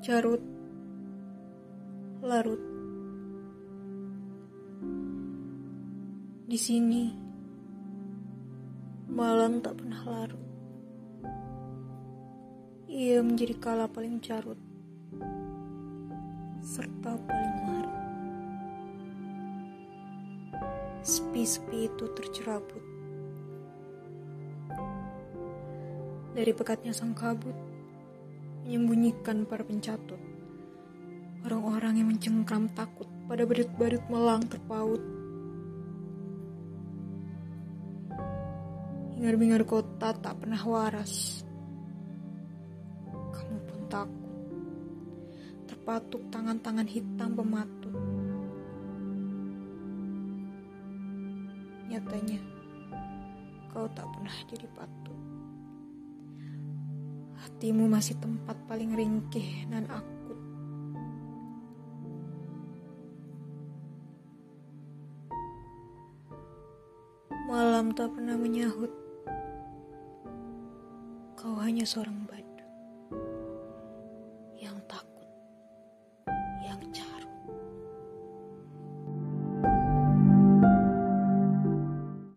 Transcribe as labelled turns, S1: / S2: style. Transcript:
S1: Carut. Larut. Di sini Malam tak pernah larut. Ia menjadi kala paling carut Serta paling larut. Sepi-sepi itu tercerabut. Dari pekatnya sang kabut Menyembunyikan para pencatut. Orang-orang yang mencengkram takut Pada badut-badut melang terpaut. Hingar-bingar kota tak pernah waras. Kamu pun takut. Terpatuk tangan-tangan hitam pematut Nyatanya Kau tak pernah jadi patut Hatimu masih tempat paling ringkih dan akut. Malam tak pernah menyahut. Kau hanya seorang badut yang takut.